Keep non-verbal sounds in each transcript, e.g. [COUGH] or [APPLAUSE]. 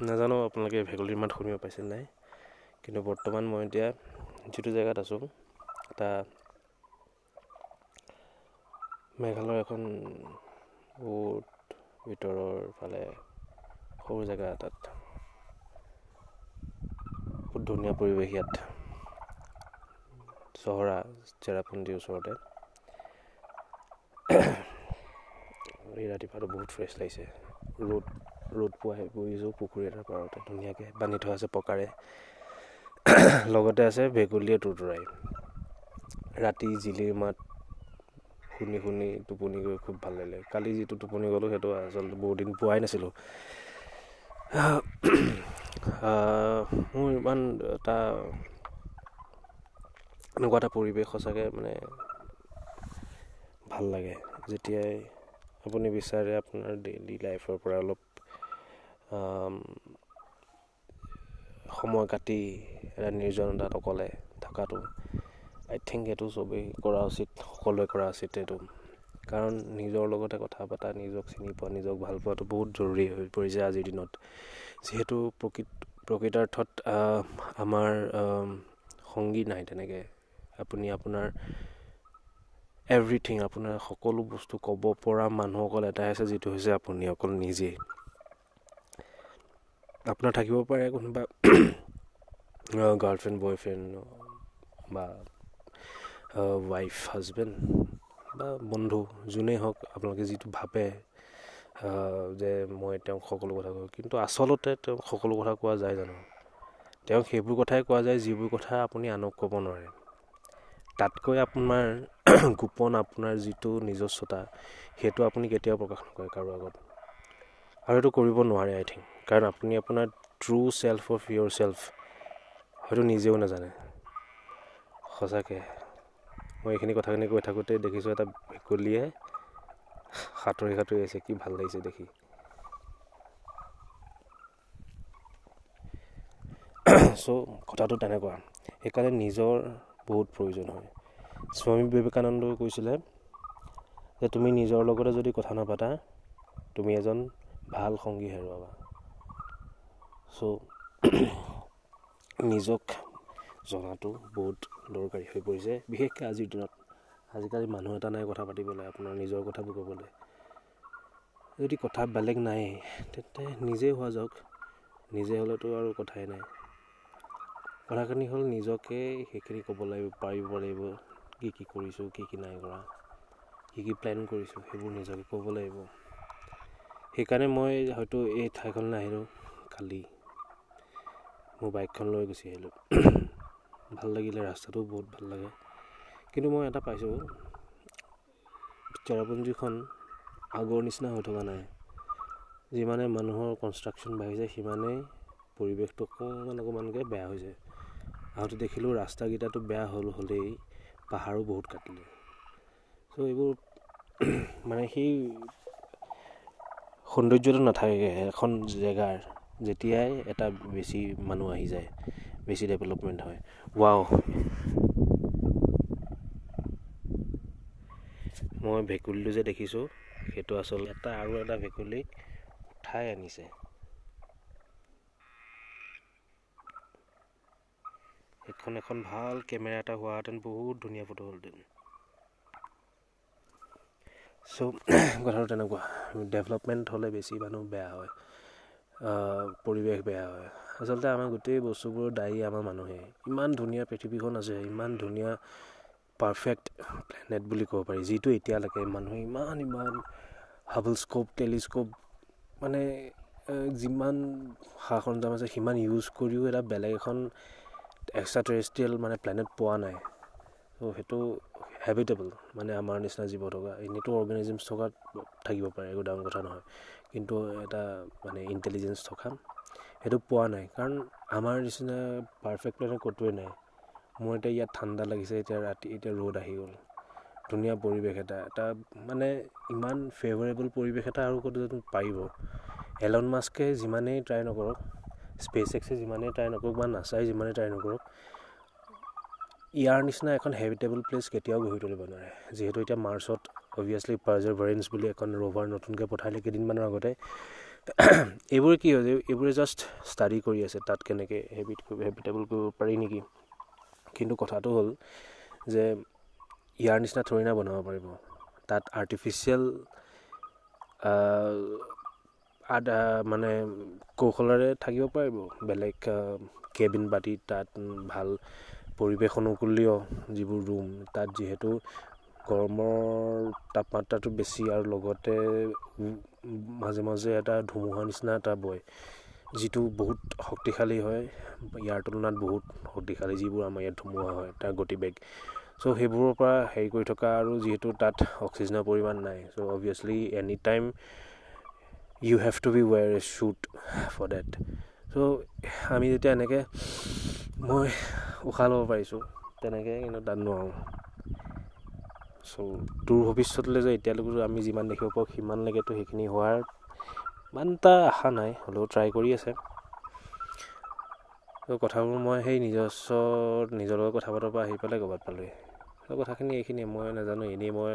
নাজানো আপোনালোকে ভেকুলীৰ মাত শুনিব পাইছে নাই কিন্তু বৰ্তমান মই এতিয়া যিটো জেগাত আছোঁ এটা মেঘালয়ৰ এখন বহুত ভিতৰৰ ফালে সৰু জেগা এটাত। বহুত ধুনীয়া পৰিৱেশ ইয়াত। চহৰা চেৰাপুঞ্জীৰ ওচৰতে। এই ৰাতিপুৱাটো বহুত ফ্ৰেছ লাগিছে। ৰ'দ ৰ'দ পোৱাই বহিছোঁ পুখুৰী এটাৰ পাৰতে ধুনীয়াকৈ বান্ধি থোৱা আছে পকাৰে। লগতে আছে ভেকুলীয়ে তুৰতুৰাই ৰাতি জিলিৰ মাত শুনি শুনি টোপনি গৈ খুব ভাল লাগিলে। কালি যিটো টোপনি গ'লোঁ সেইটো আচলতে বহুত দিন পোৱাই নাছিলোঁ। মোৰ ইমান এটা এনেকুৱা এটা পৰিৱেশ সঁচাকৈ মানে ভাল লাগে। যেতিয়াই আপুনি বিচাৰে আপোনাৰ ডেইলি লাইফৰ পৰা অলপ সময় কাটি এটা নিৰ্জনতাত অকলে থকাটো আই থিংক সেইটো চবেই কৰা উচিত সকলোৱে কৰা উচিত এইটো। কাৰণ নিজৰ লগতে কথা পতা নিজক চিনি পোৱা নিজক ভাল পোৱাটো বহুত জৰুৰী হৈ পৰিছে আজিৰ দিনত। যিহেতু প্ৰকৃত প্ৰকৃতাৰ্থত আমাৰ সংগী নাই তেনেকৈ। আপুনি আপোনাৰ এভৰিথিং আপোনাৰ সকলো বস্তু ক'ব পৰা মানুহ অকল এটাই আছে যিটো হৈছে আপুনি অকল নিজেই। আপোনাৰ থাকিব পাৰে কোনোবা [CLEARS THROAT] গাৰ্লফ্ৰেণ্ড বয়ফ্ৰেণ্ড বা ৱাইফ হাজবেণ্ড বা বন্ধু যোনেই হওক আপোনালোকে যিটো ভাবে যে মই তেওঁক সকলো কথা কওঁ কিন্তু আচলতে তেওঁক সকলো কথা কোৱা যায় জানো? তেওঁক সেইবোৰ কথাই কোৱা যায় যিবোৰ কথা আপুনি আনক ক'ব নোৱাৰে। তাতকৈ আপোনাৰ [CLEARS THROAT] গোপন আপোনাৰ যিটো নিজস্বতা সেইটো আপুনি কেতিয়াও প্ৰকাশ নকৰে কাৰো আগত। আৰু এইটো কৰিব নোৱাৰে আই থিংক কাৰণ আপুনি আপোনাৰ true self of your self হয়তো নিজেও নাজানে। সঁচাকৈ। মই এইখিনি কথাখিনি কৈ থাকোঁতে দেখিছোঁ এটা ভেকুলীয়ে সাঁতুৰি সাঁতুৰি আহিছে কি ভাল লাগিছে দেখি। চ' কথাটো তেনেকুৱা। সেইকাৰণে নিজৰ বহুত প্ৰয়োজন হয়। স্বামী বিবেকানন্দই কৈছিলে যে তুমি নিজৰ লগতে যদি কথা নাপাতা তুমি এজন ভাল সংগী হেৰুৱাবা। চ' নিজক জনাটো বহুত দৰকাৰী হৈ পৰিছে। বিশেষকৈ আজিৰ দিনত। আজিকালি মানুহ এটা নাই কথা পাতিবলৈ আপোনাৰ নিজৰ কথাবোৰ ক'বলৈ। যদি কথা বেলেগ নাই তেন্তে নিজেই হোৱা যাওক। নিজে হ'লেতো আৰু কথাই নাই। কথাখিনি হ'ল নিজকে সেইখিনি ক'ব লাগিব পাৰিব লাগিব কি কি কৰিছোঁ কি কি নাই কৰা কি কি প্লেন কৰিছোঁ সেইবোৰ নিজকে ক'ব লাগিব। সেইকাৰণে মই হয়তো এই ঠাইখনলৈ আহিলোঁ। কালি মোৰ বাইকখন লৈ গুচি আহিলোঁ। [CLEARS THROAT] ভাল লাগিলে ৰাস্তাটো বহুত ভাল লাগে। কিন্তু মই এটা পাইছোঁ চেৰাপুঞ্জীখন আগৰ নিচিনা হৈ থকা নাই। যিমানে মানুহৰ কনষ্ট্ৰাকশ্যন বাঢ়িছে সিমানেই পৰিৱেশটো অকণমান অকণমানকৈ বেয়া হৈছে। আহোঁতে দেখিলোঁ ৰাস্তাকেইটাতো বেয়া হ'ল হ'লেই পাহাৰো বহুত কাটিলে। চ' এইবোৰ [CLEARS THROAT] মানে সেই সৌন্দৰ্যটো নাথাকে এখন জেগাৰ যেতিয়াই এটা বেছি মানুহ আহি যায় বেছি ডেভেলপমেণ্ট হয়। ৱাও মই ভেকুলীটো যে দেখিছোঁ সেইটো আচলতে এটা আৰু এটা ভেকুলীক উঠাই আনিছে। সেইখন এখন ভাল কেমেৰা এটা হোৱাহেঁতেন বহুত ধুনীয়া ফটো হ'লহেঁতেন। চ' [CLEARS THROAT] কথাটো তেনেকুৱা। ডেভেলপমেণ্ট হ'লে বেছি মানুহ বেয়া হয়। পৰিৱেশ বেয়া হয়। আচলতে আমাৰ গোটেই বস্তুবোৰৰ দায়ী আমাৰ মানুহে ইমান ধুনীয়া পৃথিৱীখন আছে ইমান ধুনীয়া পাৰফেক্ট প্লেনেট বুলি ক'ব পাৰি যিটো এতিয়ালৈকে মানুহে ইমান ইমান হাবল স্ক'প টেলিস্ক'প মানে যিমান সা সৰঞ্জাম আছে সিমান ইউজ কৰিও এটা বেলেগ এখন এক্সট্ৰা টেৰেষ্ট্ৰিয়েল মানে প্লেনেট পোৱা নাই। ত' সেইটো হেবিটেবল মানে আমাৰ নিচিনা জীৱ থকা এনেইতো অৰ্গেনিজিমছ থকা থাকিব পাৰে একো ডাঙৰ কথা নহয়। কিন্তু এটা মানে ইণ্টেলিজেঞ্চ থকা সেইটো পোৱা নাই। কাৰণ আমাৰ নিচিনা পাৰফেক্ট প্লেনেট ক'তোৱে নাই। মোৰ এতিয়া ইয়াত ঠাণ্ডা লাগিছে এতিয়া ৰাতি এতিয়া ৰ'দ আহি গ'ল। ধুনীয়া পৰিৱেশ এটা এটা মানে ইমান ফেভাৰেবল পৰিৱেশ এটা আৰু ক'তো পাৰিব এলন মাস্কে যিমানেই ট্ৰাই নকৰক স্পেচ এক্সে যিমানেই ট্ৰাই নকৰক বা নাচাই যিমানেই ট্ৰাই নকৰক ইয়াৰ নিচিনা এখন হেবিটেবল প্লেচ কেতিয়াও গঢ়ি তুলিব নোৱাৰে। যিহেতু এতিয়া মাৰ্চত অভিয়াছলি পাৰ্জাৰ ভেৰেঞ্চ বুলি এখন ৰ'ভাৰ নতুনকৈ পঠালে কেইদিনমানৰ আগতে [CLEARS THROAT] এইবোৰে কি হয় এইবোৰে জাষ্ট ষ্টাডি কৰি আছে তাত কেনেকৈ হেবিট হেবিটেবল কৰিব পাৰি নেকি। কিন্তু কথাটো হ'ল যে ইয়াৰ নিচিনা থৰিনা বনাব পাৰিব। তাত আৰ্টিফিচিয়েল মানে কৌশলেৰে থাকিব পাৰিব। বেলেগ কেবিন পাতি তাত ভাল পৰিৱেশ অনুকূলীয় যিবোৰ ৰুম তাত যিহেতু গৰমৰ তাপমাত্ৰাটো বেছি আৰু লগতে মাজে মাজে এটা ধুমুহা নিচিনা এটা বয় যিটো বহুত শক্তিশালী হয়। ইয়াৰ তুলনাত বহুত শক্তিশালী যিবোৰ আমাৰ ইয়াত ধুমুহা হয় তাৰ গতিবেগ। চ' সেইবোৰৰ পৰা হেৰি কৰি থকা আৰু যিহেতু তাত অক্সিজেনৰ পৰিমাণ নাই so' obviously any time you have to be wear a shoot for date so' আমি যেতিয়া এনেকৈ মই উশাহ ল'ব পাৰিছোঁ তেনেকৈ কিন্তু তাত নোৱাৰোঁ। চ' দূৰ ভৱিষ্যতলৈ যে এতিয়ালৈকে আমি যিমান দেখিব পাৰোঁ সিমানলৈকেতো সেইখিনি হোৱাৰ ইমান এটা আশা নাই হ'লেও ট্ৰাই কৰি আছে। ত' কথাবোৰ মই সেই নিজস্ব নিজৰ লগত কথা পতাৰ পৰা আহি পেলাই ক'ৰবাত পালোঁহি। ত' কথাখিনি এইখিনিয়ে মই নাজানো এনেই মই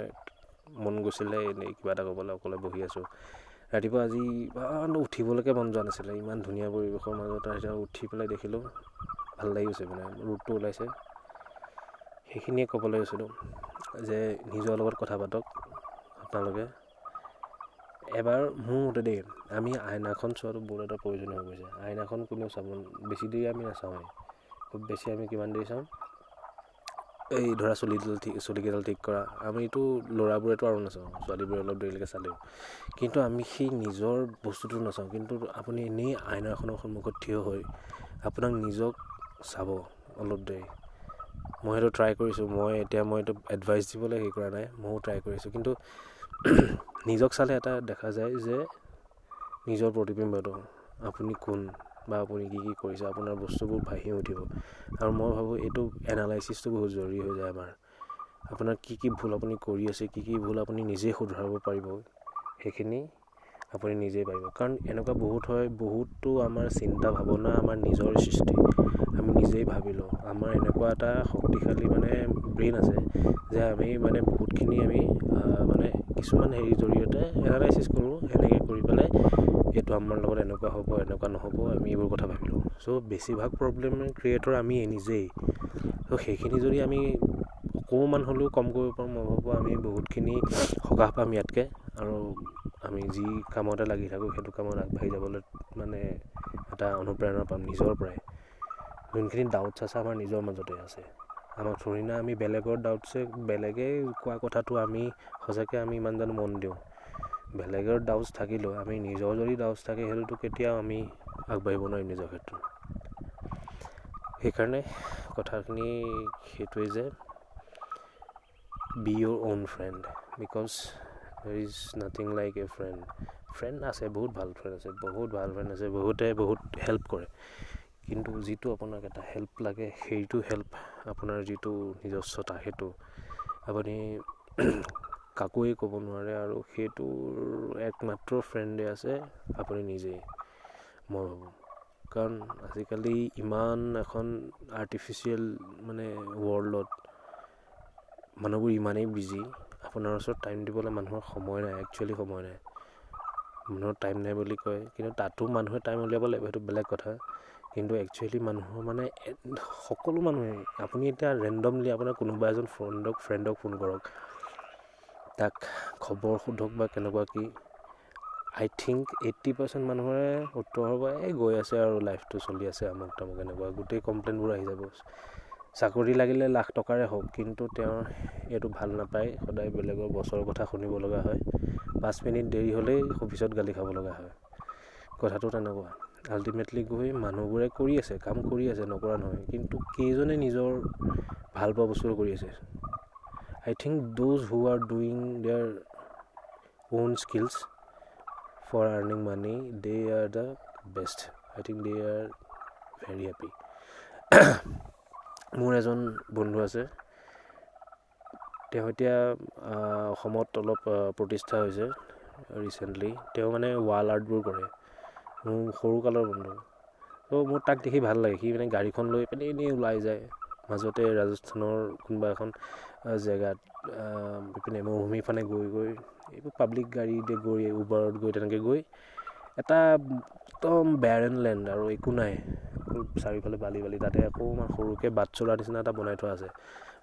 মন গৈছিলে এনেই কিবা এটা ক'বলৈ অকলে বহি আছোঁ। ৰাতিপুৱা আজি ইমান উঠিবলৈকে মন যোৱা নাছিলে ইমান ধুনীয়া পৰিৱেশৰ মাজত এতিয়া উঠি পেলাই দেখিলোঁ ভাল লাগি গৈছে মানে ৰূপটো ওলাইছে। সেইখিনিয়ে ক'বলৈ গৈছিলোঁ যে নিজৰ লগত কথা পাতক আপোনালোকে। এবাৰ মোৰ মতে দেই আমি আইনাখন চোৱাটো বহুত এটা প্ৰয়োজনীয় হৈ গৈছে আইনাখন কোনেও চাব বেছি দেৰি আমি নাচাওঁৱেই খুব বেছি আমি কিমান দেৰি চাওঁ এই ধৰা চুলিডাল ঠিক চুলিকেইডাল ঠিক কৰা। আমিতো ল'ৰাবোৰেতো আৰু নাচাওঁ ছোৱালীবোৰে অলপ দেৰিলৈকে চালেও। কিন্তু আমি সেই নিজৰ বস্তুটো নাচাওঁ। কিন্তু আপুনি এনেই আইনাখনৰ সন্মুখত থিয় হৈ আপোনাক নিজক চাব অলপ দেৰি। মই সেইটো ট্ৰাই কৰিছোঁ। মই এতিয়া মই এইটো এডভাইচ দিবলৈ হেৰি কৰা নাই ময়ো ট্ৰাই কৰিছোঁ। কিন্তু [CLEARS THROAT] নিজক চালে এটা দেখা যায় যে নিজৰ প্ৰতিবিম্বটো আপুনি কোন? বা আপুনি কি কি কৰিছে আপোনাৰ বস্তুবোৰ ভাহি উঠিব। আৰু মই ভাবোঁ এইটো এনালাইচিছটো বহুত জৰুৰী হৈ যায় আমাৰ। আপোনাৰ কি কি ভুল আপুনি কৰি আছে কি কি ভুল আপুনি নিজেই শুধৰাব পাৰিব সেইখিনি আপুনি নিজেই পাৰিব। কাৰণ এনেকুৱা বহুত হয় বহুতো আমাৰ চিন্তা ভাৱনা আমাৰ নিজৰ সৃষ্টি। নিজেই ভাবি লওঁ। আমাৰ এনেকুৱা এটা শক্তিশালী মানে ব্ৰেইন আছে যে আমি মানে বহুতখিনি আমি মানে কিছুমান হেৰিৰ জৰিয়তে এনালাইচিছ কৰোঁ সেনেকৈ কৰি পেলাই এইটো আমাৰ লগত এনেকুৱা হ'ব এনেকুৱা নহ'ব আমি এইবোৰ কথা ভাবি লওঁ। চ' বেছিভাগ প্ৰব্লেম ক্ৰিয়েটৰ আমি নিজেই। চ' সেইখিনি যদি আমি অকণমান হ'লেও কম কৰিব পাৰোঁ মই ভাবোঁ আমি বহুতখিনি সকাহ পাম ইয়াতকৈ। আৰু আমি যি কামতে লাগি থাকোঁ সেইটো কামত আগবাঢ়ি যাবলৈ মানে এটা অনুপ্ৰেৰণা পাম নিজৰ পৰাই। যোনখিনি ডাউটছ আছে আমাৰ নিজৰ মাজতে আছে। আমাক থৰি না আমি বেলেগৰ ডাউটছে বেলেগে কোৱা কথাটো আমি সঁচাকৈ আমি ইমান জানো মন দিওঁ। বেলেগৰ ডাউটছ থাকিলেও আমি নিজৰ যদি ডাউটছ থাকে সেইটোতো কেতিয়াও আমি আগবাঢ়িব নোৱাৰিম নিজৰ ক্ষেত্ৰত। সেইকাৰণে কথাখিনি সেইটোৱে যে be your own friend because there is nothing like a friend friend আছে বহুত ভাল ফ্ৰেণ্ড আছে বহুত ভাল ফ্ৰেণ্ড আছে বহুতে বহুত হেল্প কৰে। কিন্তু যিটো আপোনাক এটা হেল্প লাগে সেইটো হেল্প আপোনাৰ যিটো নিজস্বতা সেইটো। আপুনি [CLEARS THROAT] কাকোৱেই ক'ব নোৱাৰে আৰু সেইটোৰ একমাত্ৰ ফ্ৰেণ্ডে আছে আপুনি নিজেই। মই ভাবোঁ। কাৰণ আজিকালি ইমান এখন আৰ্টিফিচিয়েল মানে ৱৰ্ল্ডত মানুহবোৰ ইমানেই বিজি আপোনাৰ ওচৰত টাইম দিবলৈ মানুহৰ সময় নাই একচুৱেলি সময় নাই। মানুহৰ টাইম নাই বুলি কয়। কিন্তু তাতো মানুহে টাইম উলিয়াব লাগিব সেইটো বেলেগ কথা। কিন্তু একচুৱেলি মানুহৰ মানে সকলো মানুহে আপুনি এতিয়া ৰেণ্ডমলি আপোনাৰ কোনোবা এজন ফ্ৰেণ্ডক ফ্ৰেণ্ডক ফোন কৰক। তাক খবৰ সোধক বা কেনেকুৱা কি। আই থিংক এইট্টি পাৰ্চেণ্ট মানুহৰে উত্তৰ হ'ব এই গৈ আছে আৰু লাইফটো চলি আছে আমুক তামুক এনেকুৱা। গোটেই কমপ্লেইনবোৰ আহি যাব। চাকৰি লাগিলে লাখ টকাৰে হওক কিন্তু তেওঁৰ এইটো ভাল নাপায়। সদায় বেলেগৰ বছৰৰ কথা শুনিব লগা হয়। পাঁচ মিনিট দেৰি হ'লেই অফিচত গালি খাব লগা হয়। কথাটো তেনেকুৱা। আল্টিমেটলি গৈ মানুহবোৰে কৰি আছে কাম কৰি আছে নকৰা নহয়। কিন্তু কেইজনে নিজৰ ভাল পোৱা বস্তুটো কৰি আছে? I think those who are doing their own skills for earning money they are the best I think they are very happy মোৰ এজন বন্ধু আছে। তেওঁ এতিয়া অসমত অলপ প্ৰতিষ্ঠা হৈছে ৰিচেণ্টলি তেওঁ মানে ৱাল আৰ্টবোৰ কৰে। মোৰ সৰুকালৰ বন্ধু। ত' মোৰ তাক দেখি ভাল লাগে। সি মানে গাড়ীখন লৈ পিনে এনেই ওলাই যায়। মাজতে ৰাজস্থানৰ কোনোবা এখন জেগাত ইপিনে মৰুভূমিৰ ফালে গৈ গৈ এইবোৰ পাব্লিক গাড়ীতে গৈ উবাৰত গৈ তেনেকৈ গৈ এটা একদম বেৰেন লেণ্ড আৰু একো নাই। চাৰিওফালে বালি বালি তাতে অকণমান সৰুকৈ বাট চলাৰ নিচিনা এটা বনাই থোৱা আছে।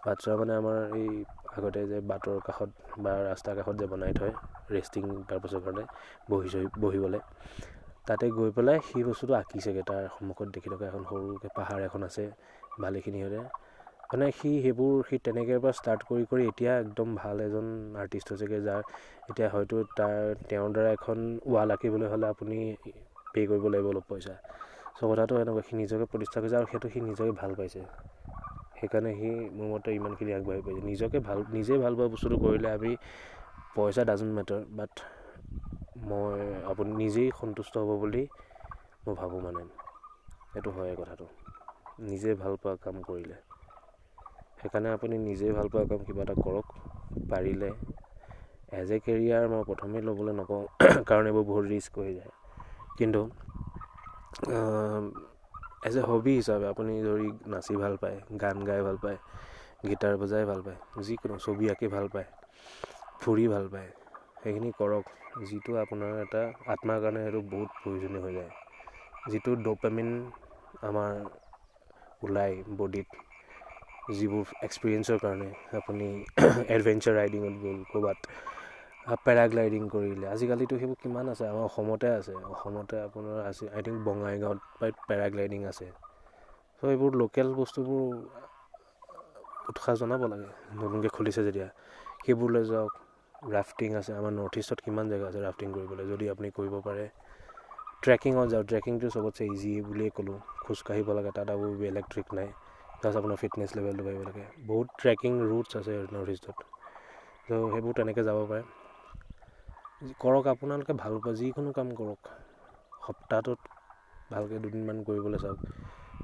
বাট চলা মানে আমাৰ এই আগতে যে বাটৰ কাষত বা ৰাস্তাৰ কাষত যে বনাই থয় ৰেষ্টিং পাৰপাছৰ কাৰণে বহি চহি বহিবলৈ। তাতে গৈ পেলাই সেই বস্তুটো আঁকিছেগৈ তাৰ সন্মুখত দেখি থকা এখন সৰুকৈ পাহাৰ এখন আছে ভালেখিনিহঁতে মানে সি সেইবোৰ সি তেনেকৈ পৰা ষ্টাৰ্ট কৰি কৰি এতিয়া একদম ভাল এজন আৰ্টিষ্ট হৈছেগৈ যাৰ এতিয়া হয়তো তাৰ তেওঁৰ দ্বাৰা এখন ৱাল আঁকিবলৈ হ'লে আপুনি পে' কৰিব লাগিব অলপ পইচা। কথাটো এনেকুৱা সি নিজকে প্ৰতিষ্ঠা কৰিছে আৰু সেইটো সি নিজকে ভাল পাইছে। সেইকাৰণে সি মোৰ মতে ইমানখিনি আগবাঢ়ি পাইছে। নিজকে ভাল নিজেই ভাল পোৱা বস্তুটো কৰিলে আমি পইচা ডাজেণ্ট মেটাৰ বাট মই আপুনি নিজেই সন্তুষ্ট হ'ব বুলি মই ভাবোঁ মানে। সেইটো হয় কথাটো। নিজে ভাল পোৱা কাম কৰিলে। সেইকাৰণে আপুনি নিজেই ভাল পোৱা কাম কিবা এটা কৰক পাৰিলে। এজ এ কেৰিয়াৰ মই প্ৰথমেই ল'বলৈ নকওঁ কাৰণ এইবোৰ বহুত ৰিস্ক হৈ যায়। কিন্তু এজ এ হবি হিচাপে আপুনি ধৰি নাচি ভাল পায় গান গাই ভাল পায় গীটাৰ বজাই ভাল পায় যিকোনো ছবি আঁকি ভাল পায় ফুৰি ভাল পায় সেইখিনি কৰক যিটো আপোনাৰ এটা আত্মাৰ কাৰণে সেইটো বহুত প্ৰয়োজনীয় হৈ যায়। যিটো ড'পামিন আমাৰ ওলায় বডিত যিবোৰ এক্সপিৰিয়েঞ্চৰ কাৰণে আপুনি [COUGHS] এডভেঞ্চাৰ ৰাইডিঙত গ'ল ক'ৰবাত পেৰাগ্লাইডিং কৰিলে। আজিকালিতো সেইবোৰ কিমান আছে? আমাৰ অসমতে আছে। অসমতে আপোনাৰ আছে আই থিংক বঙাইগাঁৱত পেৰাগ্লাইডিং আছে। চ' এইবোৰ লোকেল বস্তুবোৰ উৎসাহ জনাব লাগে নতুনকৈ খুলিছে যেতিয়া। সেইবোৰলৈ যাওক। ৰাফটিং আছে আমাৰ নৰ্থ ইষ্টত কিমান জেগা আছে ৰাফটিং কৰিবলৈ যদি আপুনি কৰিব পাৰে। ট্ৰেকিঙত যাওক ট্ৰেকিংটো চবতছে ইজি বুলিয়ে ক'লোঁ। খোজকাঢ়িব লাগে তাত আৰু বেলেগ ট্ৰিক নাই। প্লাছ আপোনাৰ ফিটনেছ লেভেলটো বাঢ়িব লাগে। বহুত ট্ৰেকিং ৰুটছ আছে নৰ্থ ইষ্টত ত' সেইবোৰ তেনেকৈ যাব পাৰে। কৰক আপোনালোকে ভাল পোৱা যিকোনো কাম কৰক সপ্তাহটোত ভালকৈ দুদিনমান কৰিবলৈ চাওক।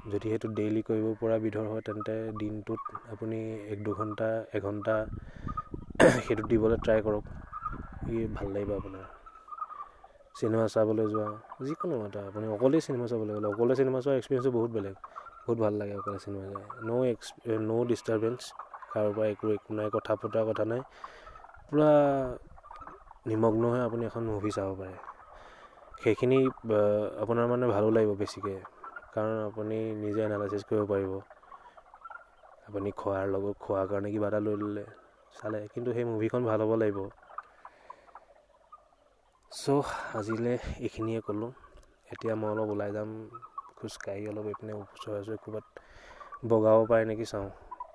যদি সেইটো ডেইলি কৰিব পৰা বিধৰ হয় তেন্তে দিনটোত আপুনি এক দুঘণ্টা এঘণ্টা [CLEARS THROAT] সেইটো দিবলৈ ট্ৰাই কৰক। ই ভাল লাগিব আপোনাৰ। চিনেমা চাবলৈ যোৱা যিকোনো এটা আপুনি অকলেই চিনেমা চাবলৈ গ'লে অকলে চিনেমা চোৱাৰ এক্সপিৰিয়েঞ্চটো বহুত বেলেগ। বহুত ভাল লাগে অকলে চিনেমা চাই। ন' এক্স ন' ডিষ্টাৰ্বেঞ্চ কাৰোবাৰ একো একো নাই কথা পতা কথা নাই। পূৰা নিমগ্ন হৈ আপুনি এখন মুভি চাব পাৰে। সেইখিনি আপোনাৰ মানে ভালো লাগিব বেছিকৈ। কাৰণ আপুনি নিজে এনালাইচিছ কৰিব পাৰিব। আপুনি খোৱাৰ লগত খোৱাৰ কাৰণে কিবা এটা লৈ ল'লে চালে। কিন্তু সেই মুভিখন ভাল হ'ব লাগিব। চ' আজিলৈ এইখিনিয়ে ক'লোঁ। এতিয়া মই অলপ ওলাই যাম খোজকাঢ়ি অলপ এইপিনে ওচৰে ওচৰে ক'ৰবাত বগাব পাৰে নেকি চাওঁ।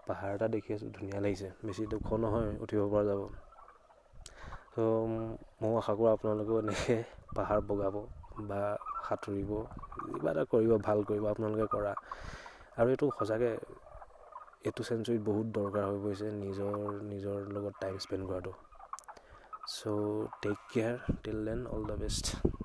পাহাৰ এটা দেখি আছোঁ ধুনীয়া লাগিছে। বেছি দুখ নহয় উঠিব পৰা যাব। ত' ময়ো আশা কৰোঁ আপোনালোকেও এনেকৈ [LAUGHS] পাহাৰ বগাব বা সাঁতুৰিব কিবা এটা কৰিব ভাল কৰিব আপোনালোকে কৰা। আৰু এইটো সঁচাকৈ এইটো চেঞ্চুৰীত বহুত দৰকাৰ হৈ পৰিছে নিজৰ নিজৰ লগত টাইম স্পেণ্ড কৰাটো। So' take care till then all the best